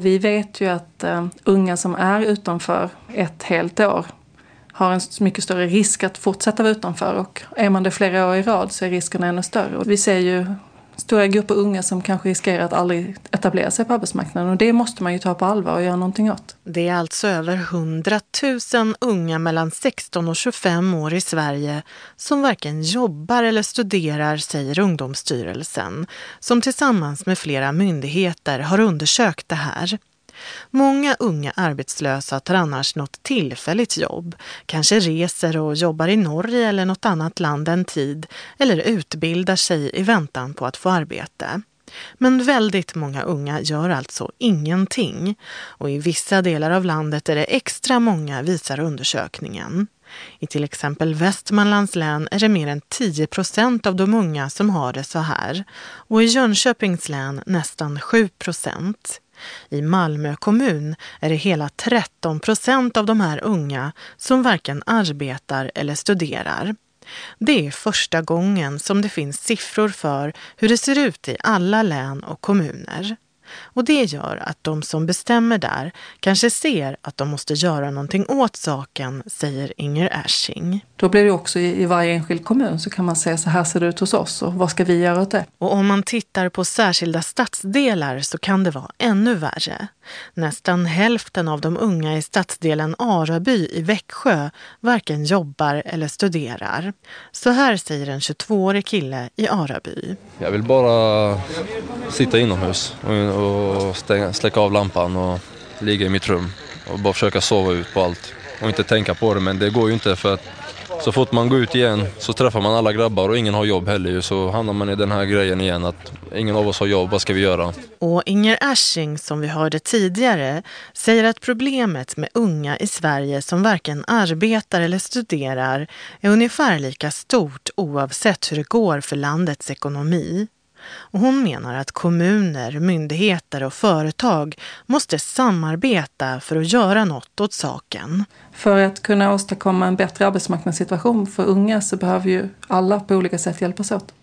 Vi vet ju att uh, unga som är utanför ett helt år har en mycket större risk att fortsätta vara utanför och är man det flera år i rad så är risken ännu större. Och vi ser ju stora grupper unga som kanske riskerar att aldrig etablera sig på arbetsmarknaden och det måste man ju ta på allvar och göra någonting åt. Det är alltså över 100 000 unga mellan 16 och 25 år i Sverige som varken jobbar eller studerar, säger Ungdomsstyrelsen, som tillsammans med flera myndigheter har undersökt det här. Många unga arbetslösa tar annars något tillfälligt jobb, kanske reser och jobbar i Norge eller något annat land en tid eller utbildar sig i väntan på att få arbete. Men väldigt många unga gör alltså ingenting och i vissa delar av landet är det extra många, visar undersökningen. I till exempel Västmanlands län är det mer än 10 procent av de unga som har det så här och i Jönköpings län nästan 7 procent. I Malmö kommun är det hela 13 procent av de här unga som varken arbetar eller studerar. Det är första gången som det finns siffror för hur det ser ut i alla län och kommuner. Och det gör att de som bestämmer där kanske ser att de måste göra någonting åt saken, säger Inger Ashing. Då blir det också i varje enskild kommun så kan man säga så här ser det ut hos oss och vad ska vi göra åt det? Och om man tittar på särskilda stadsdelar så kan det vara ännu värre. Nästan hälften av de unga i stadsdelen Araby i Växjö varken jobbar eller studerar. Så här säger en 22-årig kille i Araby. Jag vill bara sitta inomhus och släcka av lampan och ligga i mitt rum och bara försöka sova ut på allt och inte tänka på det men det går ju inte för att så fort man går ut igen så träffar man alla grabbar och ingen har jobb heller så hamnar man i den här grejen igen att ingen av oss har jobb, vad ska vi göra? Och Inger Ashing som vi hörde tidigare säger att problemet med unga i Sverige som varken arbetar eller studerar är ungefär lika stort oavsett hur det går för landets ekonomi. Och hon menar att kommuner, myndigheter och företag måste samarbeta för att göra något åt saken. För att kunna åstadkomma en bättre arbetsmarknadssituation för unga så behöver ju alla på olika sätt hjälpas åt.